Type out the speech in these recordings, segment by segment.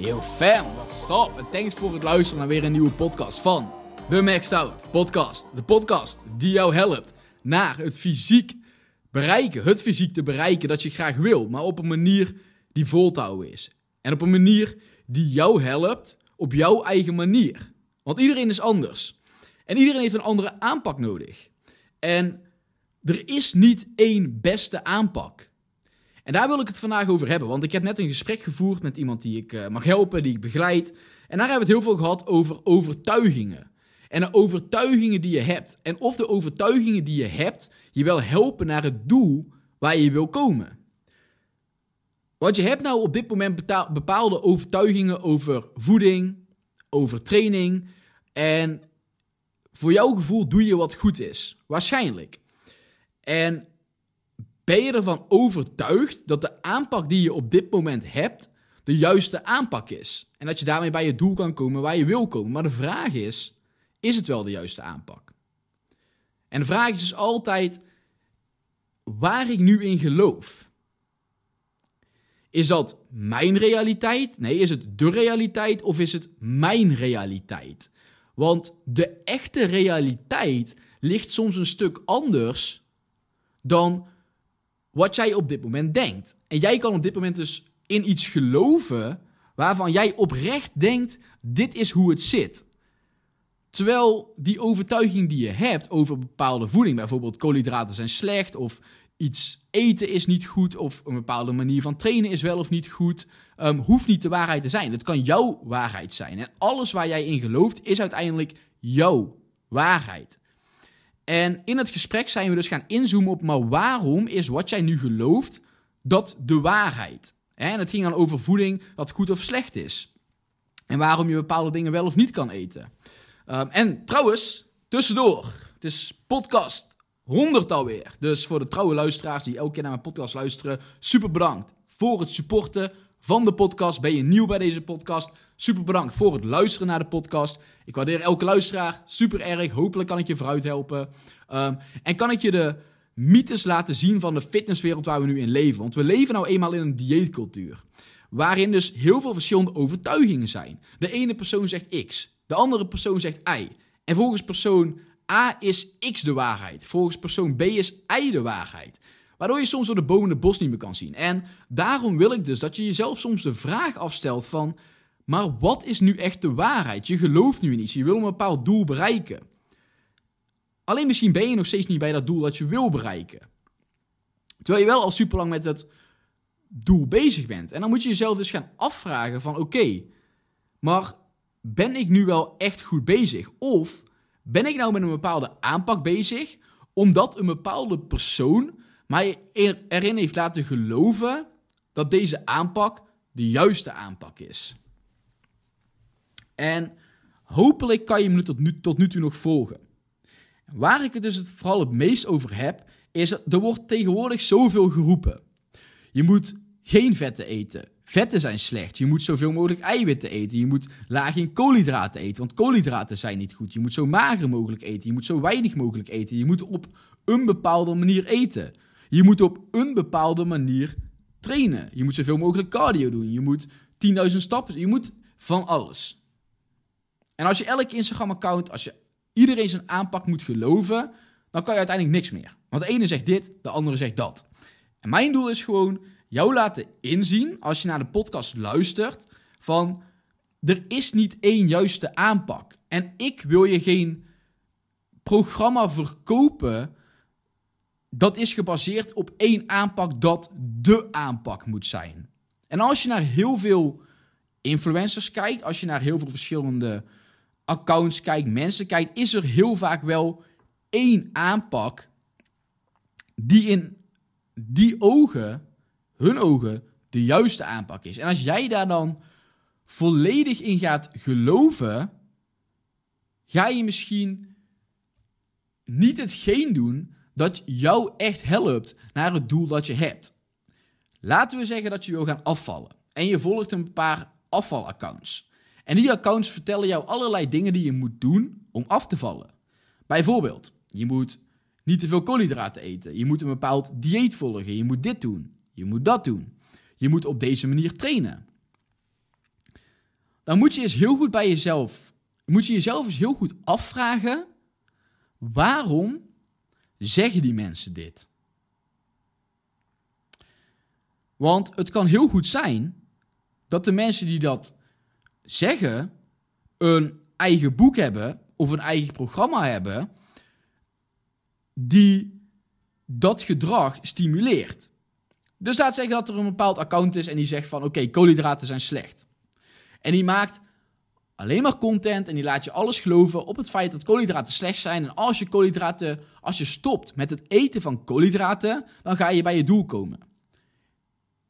Yo fam, what's up? En thanks voor het luisteren naar weer een nieuwe podcast van The Maxed Out Podcast. De podcast die jou helpt naar het fysiek bereiken. Het fysiek te bereiken dat je graag wil, maar op een manier die vol te houden is. En op een manier die jou helpt op jouw eigen manier. Want iedereen is anders. En iedereen heeft een andere aanpak nodig. En er is niet één beste aanpak. En daar wil ik het vandaag over hebben, want ik heb net een gesprek gevoerd met iemand die ik uh, mag helpen, die ik begeleid. En daar hebben we het heel veel gehad over overtuigingen. En de overtuigingen die je hebt. En of de overtuigingen die je hebt je wel helpen naar het doel waar je wil komen. Want je hebt nou op dit moment bepaalde overtuigingen over voeding, over training. En voor jouw gevoel doe je wat goed is. Waarschijnlijk. En ben je ervan overtuigd dat de aanpak die je op dit moment hebt de juiste aanpak is? En dat je daarmee bij je doel kan komen waar je wil komen. Maar de vraag is, is het wel de juiste aanpak? En de vraag is dus altijd waar ik nu in geloof. Is dat mijn realiteit? Nee, is het de realiteit of is het mijn realiteit? Want de echte realiteit ligt soms een stuk anders dan wat jij op dit moment denkt. En jij kan op dit moment dus in iets geloven waarvan jij oprecht denkt: dit is hoe het zit. Terwijl die overtuiging die je hebt over bepaalde voeding, bijvoorbeeld koolhydraten zijn slecht, of iets eten is niet goed, of een bepaalde manier van trainen is wel of niet goed, um, hoeft niet de waarheid te zijn. Het kan jouw waarheid zijn. En alles waar jij in gelooft is uiteindelijk jouw waarheid. En in het gesprek zijn we dus gaan inzoomen op, maar waarom is wat jij nu gelooft dat de waarheid? En het ging dan over voeding, dat goed of slecht is. En waarom je bepaalde dingen wel of niet kan eten. Um, en trouwens, tussendoor, het is podcast 100 alweer. Dus voor de trouwe luisteraars die elke keer naar mijn podcast luisteren, super bedankt voor het supporten van de podcast. Ben je nieuw bij deze podcast? Super bedankt voor het luisteren naar de podcast. Ik waardeer elke luisteraar super erg. Hopelijk kan ik je vooruit helpen. Um, en kan ik je de mythes laten zien van de fitnesswereld waar we nu in leven. Want we leven nou eenmaal in een dieetcultuur. Waarin dus heel veel verschillende overtuigingen zijn. De ene persoon zegt X, de andere persoon zegt Y. En volgens persoon A is X de waarheid. Volgens persoon B is Y de waarheid. Waardoor je soms door de bomen de bos niet meer kan zien. En daarom wil ik dus dat je jezelf soms de vraag afstelt van... Maar wat is nu echt de waarheid? Je gelooft nu in iets. Je wil een bepaald doel bereiken. Alleen misschien ben je nog steeds niet bij dat doel dat je wil bereiken. Terwijl je wel al super lang met dat doel bezig bent. En dan moet je jezelf dus gaan afvragen van oké, maar ben ik nu wel echt goed bezig? Of ben ik nou met een bepaalde aanpak bezig omdat een bepaalde persoon mij erin heeft laten geloven dat deze aanpak de juiste aanpak is? En hopelijk kan je me tot nu, tot nu toe nog volgen. Waar ik het dus vooral het meest over heb, is dat er wordt tegenwoordig zoveel geroepen. Je moet geen vetten eten. Vetten zijn slecht. Je moet zoveel mogelijk eiwitten eten. Je moet laag in koolhydraten eten, want koolhydraten zijn niet goed. Je moet zo mager mogelijk eten. Je moet zo weinig mogelijk eten. Je moet op een bepaalde manier eten. Je moet op een bepaalde manier trainen. Je moet zoveel mogelijk cardio doen. Je moet 10.000 stappen. Je moet van alles. En als je elk Instagram-account, als je iedereen zijn aanpak moet geloven, dan kan je uiteindelijk niks meer. Want de ene zegt dit, de andere zegt dat. En mijn doel is gewoon jou laten inzien, als je naar de podcast luistert, van er is niet één juiste aanpak. En ik wil je geen programma verkopen dat is gebaseerd op één aanpak dat de aanpak moet zijn. En als je naar heel veel influencers kijkt, als je naar heel veel verschillende accounts kijkt, mensen kijkt, is er heel vaak wel één aanpak die in die ogen, hun ogen, de juiste aanpak is. En als jij daar dan volledig in gaat geloven, ga je misschien niet hetgeen doen dat jou echt helpt naar het doel dat je hebt. Laten we zeggen dat je wil gaan afvallen en je volgt een paar afvalaccounts. En die accounts vertellen jou allerlei dingen die je moet doen om af te vallen. Bijvoorbeeld, je moet niet te veel koolhydraten eten. Je moet een bepaald dieet volgen. Je moet dit doen. Je moet dat doen. Je moet op deze manier trainen. Dan moet je eens heel goed bij jezelf, moet je jezelf eens heel goed afvragen, waarom zeggen die mensen dit? Want het kan heel goed zijn dat de mensen die dat zeggen een eigen boek hebben of een eigen programma hebben die dat gedrag stimuleert. Dus laat zeggen dat er een bepaald account is en die zegt van oké, koolhydraten zijn slecht. En die maakt alleen maar content en die laat je alles geloven op het feit dat koolhydraten slecht zijn. En als je koolhydraten, als je stopt met het eten van koolhydraten, dan ga je bij je doel komen.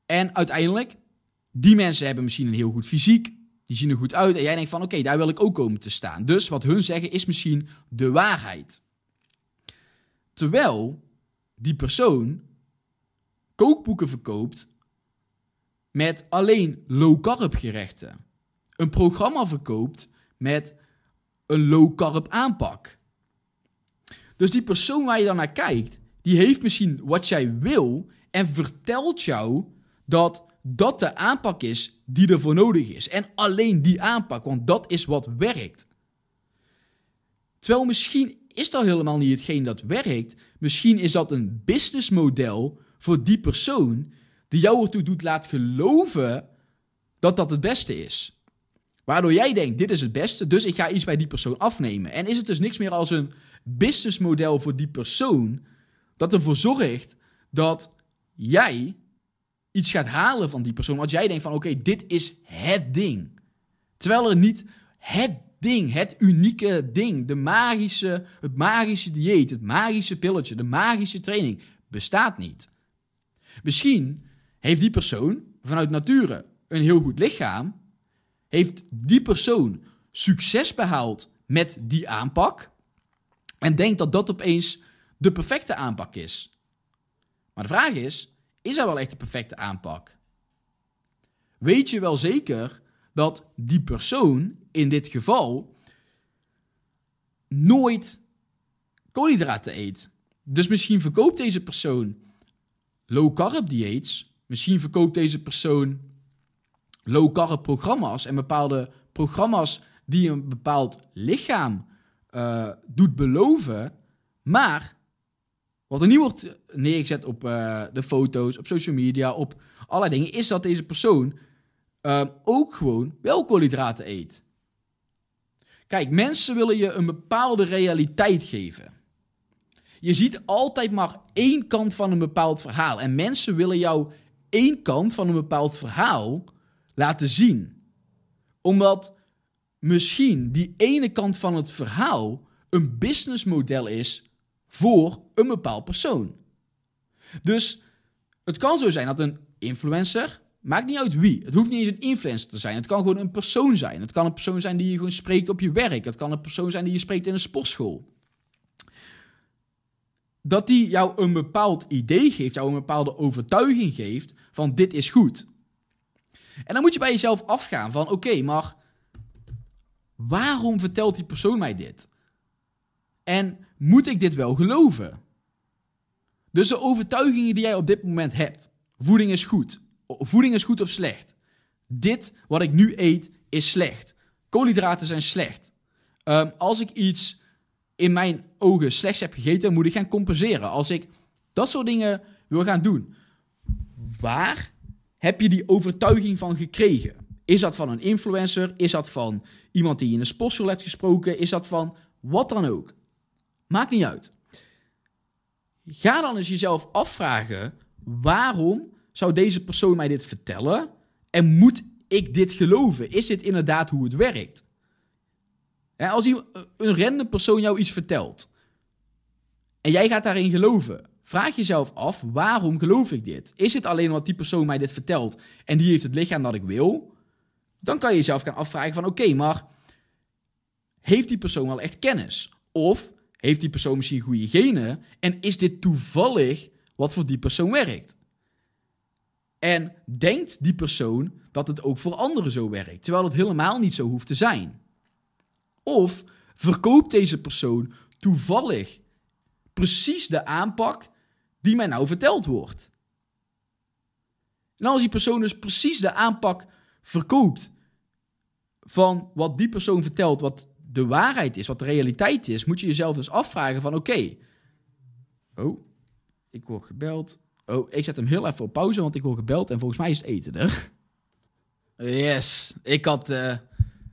En uiteindelijk, die mensen hebben misschien een heel goed fysiek, die zien er goed uit en jij denkt van oké, daar wil ik ook komen te staan. Dus wat hun zeggen is misschien de waarheid. Terwijl die persoon kookboeken verkoopt met alleen low-carb gerechten. Een programma verkoopt met een low-carb aanpak. Dus die persoon waar je dan naar kijkt, die heeft misschien wat jij wil en vertelt jou dat dat de aanpak is die ervoor nodig is. En alleen die aanpak, want dat is wat werkt. Terwijl misschien is dat helemaal niet hetgeen dat werkt. Misschien is dat een businessmodel voor die persoon die jou ertoe doet laten geloven dat dat het beste is. Waardoor jij denkt, dit is het beste, dus ik ga iets bij die persoon afnemen. En is het dus niks meer als een businessmodel voor die persoon dat ervoor zorgt dat jij iets gaat halen van die persoon. Als jij denkt van oké, dit is het ding. Terwijl er niet het ding, het unieke ding, de magische, het magische dieet, het magische pilletje, de magische training bestaat niet. Misschien heeft die persoon vanuit nature een heel goed lichaam, heeft die persoon succes behaald met die aanpak en denkt dat dat opeens de perfecte aanpak is. Maar de vraag is, is dat wel echt de perfecte aanpak? Weet je wel zeker dat die persoon in dit geval nooit koolhydraten eet? Dus misschien verkoopt deze persoon low carb dieets. Misschien verkoopt deze persoon low carb programma's en bepaalde programma's die een bepaald lichaam uh, doet beloven. Maar wat er niet wordt neergezet op uh, de foto's, op social media, op allerlei dingen, is dat deze persoon uh, ook gewoon wel koolhydraten eet. Kijk, mensen willen je een bepaalde realiteit geven. Je ziet altijd maar één kant van een bepaald verhaal. En mensen willen jou één kant van een bepaald verhaal laten zien. Omdat misschien die ene kant van het verhaal een businessmodel is voor een bepaald persoon. Dus het kan zo zijn dat een influencer, maakt niet uit wie, het hoeft niet eens een influencer te zijn, het kan gewoon een persoon zijn. Het kan een persoon zijn die je gewoon spreekt op je werk, het kan een persoon zijn die je spreekt in een sportschool. Dat die jou een bepaald idee geeft, jou een bepaalde overtuiging geeft van dit is goed. En dan moet je bij jezelf afgaan van oké, maar waarom vertelt die persoon mij dit? En moet ik dit wel geloven? Dus de overtuigingen die jij op dit moment hebt. Voeding is goed. Voeding is goed of slecht. Dit wat ik nu eet is slecht. Koolhydraten zijn slecht. Um, als ik iets in mijn ogen slechts heb gegeten, moet ik gaan compenseren. Als ik dat soort dingen wil gaan doen. Waar heb je die overtuiging van gekregen? Is dat van een influencer? Is dat van iemand die in een sportschool hebt gesproken? Is dat van wat dan ook? Maakt niet uit. Ga dan eens jezelf afvragen: waarom zou deze persoon mij dit vertellen? En moet ik dit geloven? Is dit inderdaad hoe het werkt? Als een random persoon jou iets vertelt en jij gaat daarin geloven, vraag jezelf af: waarom geloof ik dit? Is het alleen omdat die persoon mij dit vertelt en die heeft het lichaam dat ik wil? Dan kan je jezelf gaan afvragen: van oké, maar heeft die persoon wel echt kennis? Of heeft die persoon misschien goede genen en is dit toevallig wat voor die persoon werkt? En denkt die persoon dat het ook voor anderen zo werkt, terwijl het helemaal niet zo hoeft te zijn? Of verkoopt deze persoon toevallig precies de aanpak die mij nou verteld wordt? En als die persoon dus precies de aanpak verkoopt van wat die persoon vertelt, wat de waarheid is, wat de realiteit is, moet je jezelf dus afvragen van oké, oh, ik word gebeld. Oh, ik zet hem heel even op pauze, want ik word gebeld en volgens mij is het eten er. Yes, ik had uh,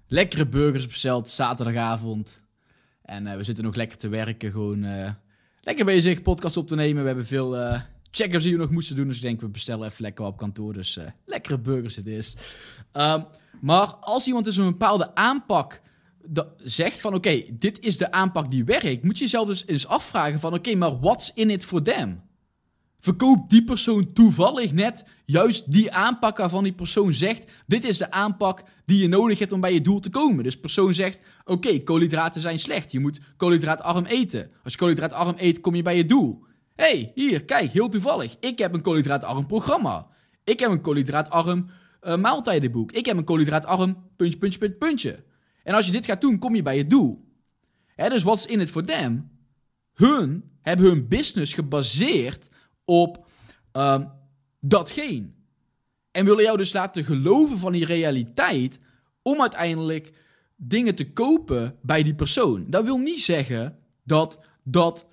lekkere burgers besteld zaterdagavond. En uh, we zitten nog lekker te werken, gewoon uh, lekker bezig podcast op te nemen. We hebben veel checkers die we nog moeten doen, dus ik denk we bestellen even lekker op kantoor. Dus lekkere burgers het is. Um, maar als iemand dus een bepaalde aanpak zegt van oké, dit is de aanpak die werkt, moet je jezelf dus eens afvragen van oké, maar what's in it for them? Verkoopt die persoon toevallig net juist die aanpak waarvan die persoon zegt: Dit is de aanpak die je nodig hebt om bij je doel te komen. Dus persoon zegt: Oké, koolhydraten zijn slecht. Je moet koolhydraatarm eten. Als je koolhydraatarm eet, kom je bij je doel. hey, hier, kijk, heel toevallig. Ik heb een koolhydraatarm programma. Ik heb een koolhydraatarm uh, maaltijdenboek. Ik heb een koolhydraatarm puntje, puntje, puntje. En als je dit gaat doen, kom je bij je doel. Hè, dus wat is in het voor them? Hun hebben hun business gebaseerd op um, datgene. En willen jou dus laten geloven van die realiteit om uiteindelijk dingen te kopen bij die persoon. Dat wil niet zeggen dat, dat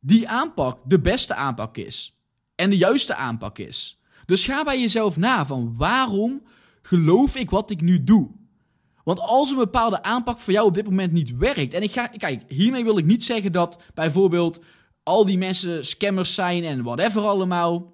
die aanpak de beste aanpak is. En de juiste aanpak is. Dus ga bij jezelf na van waarom geloof ik wat ik nu doe? Want als een bepaalde aanpak voor jou op dit moment niet werkt. En ik ga, kijk, hiermee wil ik niet zeggen dat bijvoorbeeld al die mensen scammers zijn en whatever allemaal.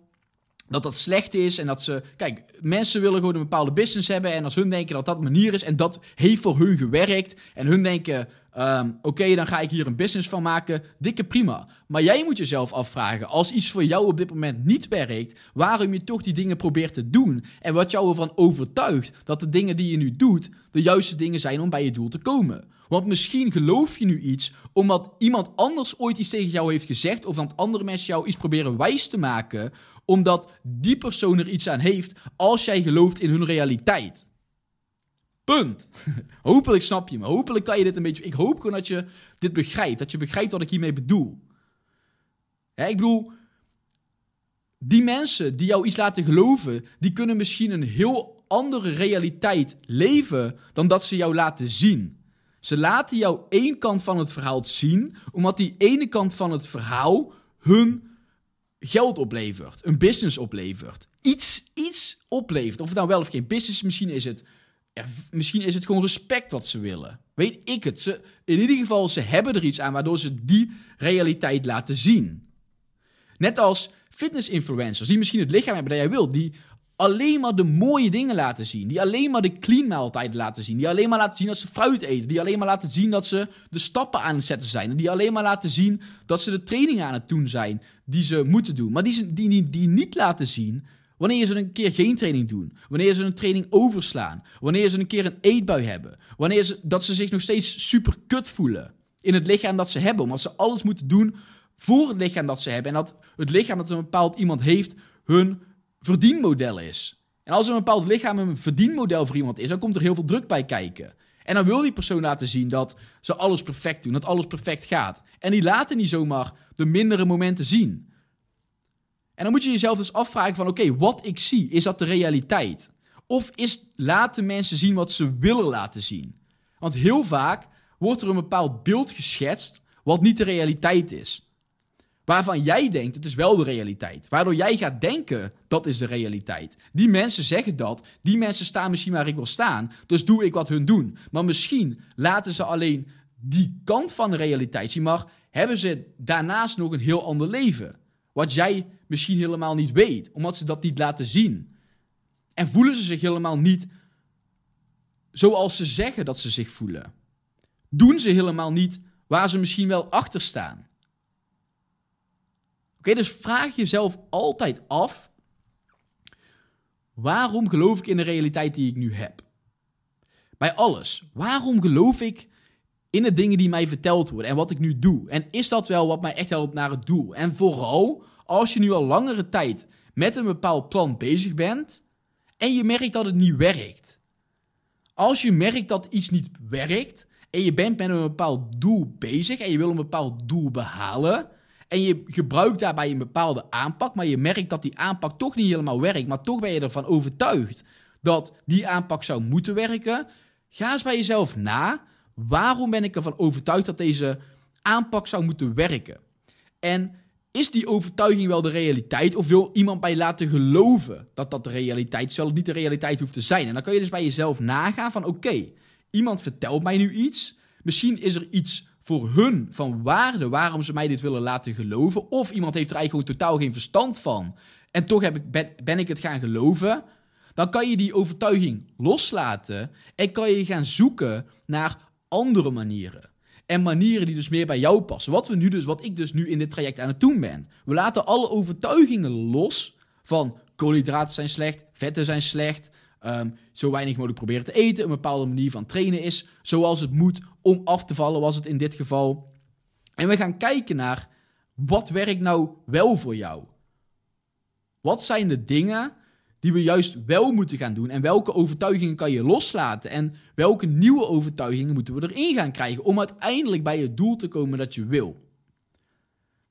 Dat dat slecht is en dat ze. Kijk, mensen willen gewoon een bepaalde business hebben. En als hun denken dat dat manier is en dat heeft voor hun gewerkt. En hun denken: um, oké, dan ga ik hier een business van maken. Dikke prima. Maar jij moet jezelf afvragen: als iets voor jou op dit moment niet werkt, waarom je toch die dingen probeert te doen. En wat jou ervan overtuigt dat de dingen die je nu doet de juiste dingen zijn om bij je doel te komen. Want misschien geloof je nu iets omdat iemand anders ooit iets tegen jou heeft gezegd, of dat andere mensen jou iets proberen wijs te maken, omdat die persoon er iets aan heeft als jij gelooft in hun realiteit. Punt. Hopelijk snap je me. Hopelijk kan je dit een beetje. Ik hoop gewoon dat je dit begrijpt. Dat je begrijpt wat ik hiermee bedoel. ik bedoel, die mensen die jou iets laten geloven, die kunnen misschien een heel andere realiteit leven dan dat ze jou laten zien. Ze laten jou één kant van het verhaal zien, omdat die ene kant van het verhaal hun geld oplevert, een business oplevert, iets, iets oplevert. Of het nou wel of geen business, misschien is het, misschien is het gewoon respect wat ze willen. Weet ik het. Ze, in ieder geval, ze hebben er iets aan waardoor ze die realiteit laten zien. Net als fitness-influencers, die misschien het lichaam hebben dat jij wilt, die alleen maar de mooie dingen laten zien. Die alleen maar de clean maaltijden laten zien. Die alleen maar laten zien dat ze fruit eten. Die alleen maar laten zien dat ze de stappen aan het zetten zijn. Die alleen maar laten zien dat ze de trainingen aan het doen zijn die ze moeten doen. Maar die, ze, die, die, niet laten zien wanneer ze een keer geen training doen. Wanneer ze een training overslaan. Wanneer ze een keer een eetbui hebben. Wanneer ze, dat ze zich nog steeds super kut voelen in het lichaam dat ze hebben. Omdat ze alles moeten doen voor het lichaam dat ze hebben. En dat het lichaam dat een bepaald iemand heeft hun verdienmodel is. En als een bepaald lichaam een verdienmodel voor iemand is, dan komt er heel veel druk bij kijken. En dan wil die persoon laten zien dat ze alles perfect doen, dat alles perfect gaat. En die laten niet zomaar de mindere momenten zien. En dan moet je jezelf dus afvragen van oké, wat ik zie, is dat de realiteit? Of is laten mensen zien wat ze willen laten zien? Want heel vaak wordt er een bepaald beeld geschetst wat niet de realiteit is. Waarvan jij denkt, het is wel de realiteit. Waardoor jij gaat denken, dat is de realiteit. Die mensen zeggen dat. Die mensen staan misschien waar ik wil staan. Dus doe ik wat hun doen. Maar misschien laten ze alleen die kant van de realiteit zien. Maar hebben ze daarnaast nog een heel ander leven. Wat jij misschien helemaal niet weet. Omdat ze dat niet laten zien. En voelen ze zich helemaal niet zoals ze zeggen dat ze zich voelen. Doen ze helemaal niet waar ze misschien wel achter staan. Oké, dus vraag jezelf altijd af: waarom geloof ik in de realiteit die ik nu heb? Bij alles. Waarom geloof ik in de dingen die mij verteld worden en wat ik nu doe? En is dat wel wat mij echt helpt naar het doel? En vooral als je nu al langere tijd met een bepaald plan bezig bent en je merkt dat het niet werkt. Als je merkt dat iets niet werkt en je bent met een bepaald doel bezig en je wil een bepaald doel behalen en je gebruikt daarbij een bepaalde aanpak, maar je merkt dat die aanpak toch niet helemaal werkt, maar toch ben je ervan overtuigd dat die aanpak zou moeten werken, ga eens bij jezelf na. Waarom ben ik ervan overtuigd dat deze aanpak zou moeten werken? En is die overtuiging wel de realiteit? Of wil iemand bij laten geloven dat dat de realiteit het niet de realiteit hoeft te zijn? En dan kan je dus bij jezelf nagaan van oké, iemand vertelt mij nu iets. Misschien is er iets voor hun van waarde waarom ze mij dit willen laten geloven. Of iemand heeft er eigenlijk gewoon totaal geen verstand van. En toch heb ik, ben, ben ik het gaan geloven. Dan kan je die overtuiging loslaten en kan je gaan zoeken naar andere manieren. En manieren die dus meer bij jou passen. Wat, we nu dus, wat ik dus nu in dit traject aan het doen ben. We laten alle overtuigingen los van koolhydraten zijn slecht, vetten zijn slecht, um, zo weinig mogelijk proberen te eten, een bepaalde manier van trainen is zoals het moet om af te vallen, was het in dit geval. En we gaan kijken naar wat werkt nou wel voor jou? Wat zijn de dingen die we juist wel moeten gaan doen. En welke overtuigingen kan je loslaten? En welke nieuwe overtuigingen moeten we erin gaan krijgen om uiteindelijk bij het doel te komen dat je wil?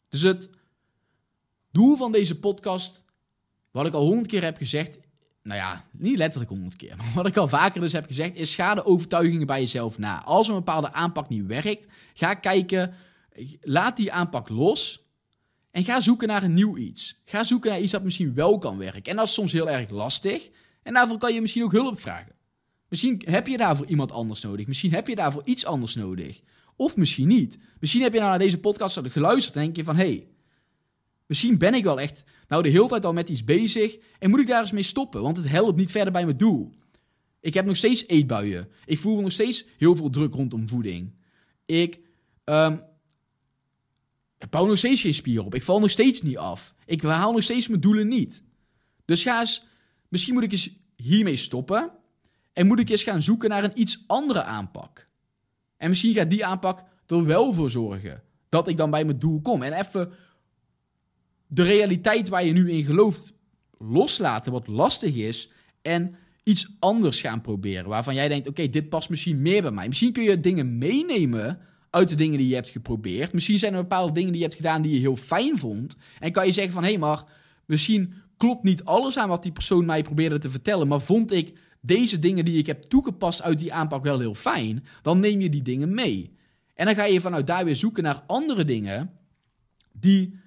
Dus het doel van deze podcast, wat ik al honderd keer heb gezegd, nou ja, niet letterlijk honderd keer, maar wat ik al vaker dus heb gezegd, is ga de overtuigingen bij jezelf na. Als een bepaalde aanpak niet werkt, ga kijken, laat die aanpak los en ga zoeken naar een nieuw iets. Ga zoeken naar iets dat misschien wel kan werken. En dat is soms heel erg lastig. En daarvoor kan je misschien ook hulp vragen. Misschien heb je daarvoor iemand anders nodig. Misschien heb je daarvoor iets anders nodig. Of misschien niet. Misschien heb je nou naar deze podcast geluisterd en denk je van... hé, hey, misschien ben ik wel echt nou de hele tijd al met iets bezig... en moet ik daar eens mee stoppen, want het helpt niet verder bij mijn doel. Ik heb nog steeds eetbuien. Ik voel nog steeds heel veel druk rondom voeding. Ik um, bouw nog steeds geen spier op. Ik val nog steeds niet af. Ik haal nog steeds mijn doelen niet. Dus ga eens, misschien moet ik eens hiermee stoppen. En moet ik eens gaan zoeken naar een iets andere aanpak. En misschien gaat die aanpak er wel voor zorgen dat ik dan bij mijn doel kom. En even de realiteit waar je nu in gelooft loslaten, wat lastig is. En iets anders gaan proberen. Waarvan jij denkt: oké, dit past misschien meer bij mij. Misschien kun je dingen meenemen uit de dingen die je hebt geprobeerd. Misschien zijn er bepaalde dingen die je hebt gedaan die je heel fijn vond. En kan je zeggen van, hé, hey, maar misschien klopt niet alles aan wat die persoon mij probeerde te vertellen, maar vond ik deze dingen die ik heb toegepast uit die aanpak wel heel fijn, dan neem je die dingen mee. En dan ga je vanuit daar weer zoeken naar andere dingen die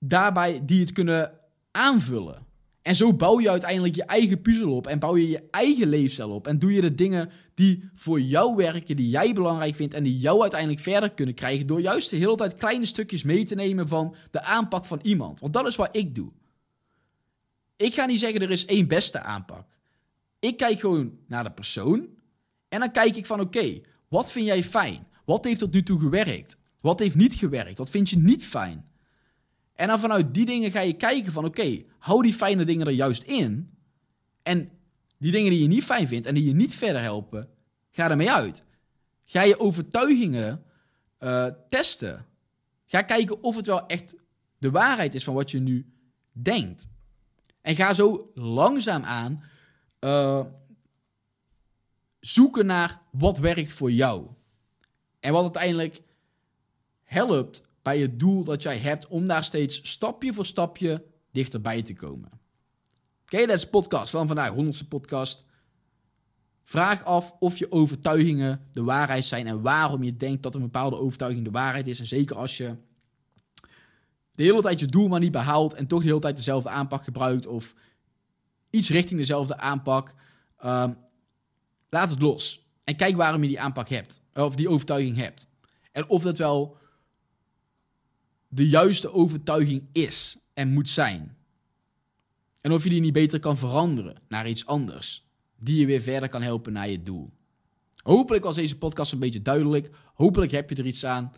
daarbij die het kunnen aanvullen. En zo bouw je uiteindelijk je eigen puzzel op en bouw je je eigen leefstijl op. En doe je de dingen die voor jou werken, die jij belangrijk vindt en die jou uiteindelijk verder kunnen krijgen. Door juist de hele tijd kleine stukjes mee te nemen van de aanpak van iemand. Want dat is wat ik doe. Ik ga niet zeggen er is één beste aanpak. Ik kijk gewoon naar de persoon en dan kijk ik van oké, wat vind jij fijn? Wat heeft tot nu toe gewerkt? Wat heeft niet gewerkt? Wat vind je niet fijn? En dan vanuit die dingen ga je kijken van oké, hou die fijne dingen er juist in. En die dingen die je niet fijn vindt en die je niet verder helpen, ga ermee uit. Ga je overtuigingen uh, testen. Ga kijken of het wel echt de waarheid is van wat je nu denkt. En ga zo langzaam aan uh, zoeken naar wat werkt voor jou. En wat uiteindelijk helpt bij het doel dat jij hebt om daar steeds stapje voor stapje dichterbij te komen. Oké, dat is podcast van vandaag, honderdste podcast. Vraag af of je overtuigingen de waarheid zijn en waarom je denkt dat een bepaalde overtuiging de waarheid is. En zeker als je de hele tijd je doel maar niet behaalt en toch de hele tijd dezelfde aanpak gebruikt of iets richting dezelfde aanpak, um, laat het los. En kijk waarom je die aanpak hebt, of die overtuiging hebt. En of dat wel de juiste overtuiging is en moet zijn. En of je die niet beter kan veranderen naar iets anders. Die je weer verder kan helpen naar je doel. Hopelijk was deze podcast een beetje duidelijk. Hopelijk heb je er iets aan.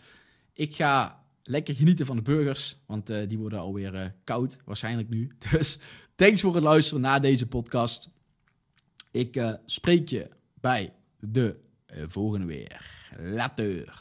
Ik ga lekker genieten van de burgers, want uh, die worden alweer uh, koud, waarschijnlijk nu. Dus thanks voor het luisteren naar deze podcast. Ik uh, spreek je bij de volgende weer. Later.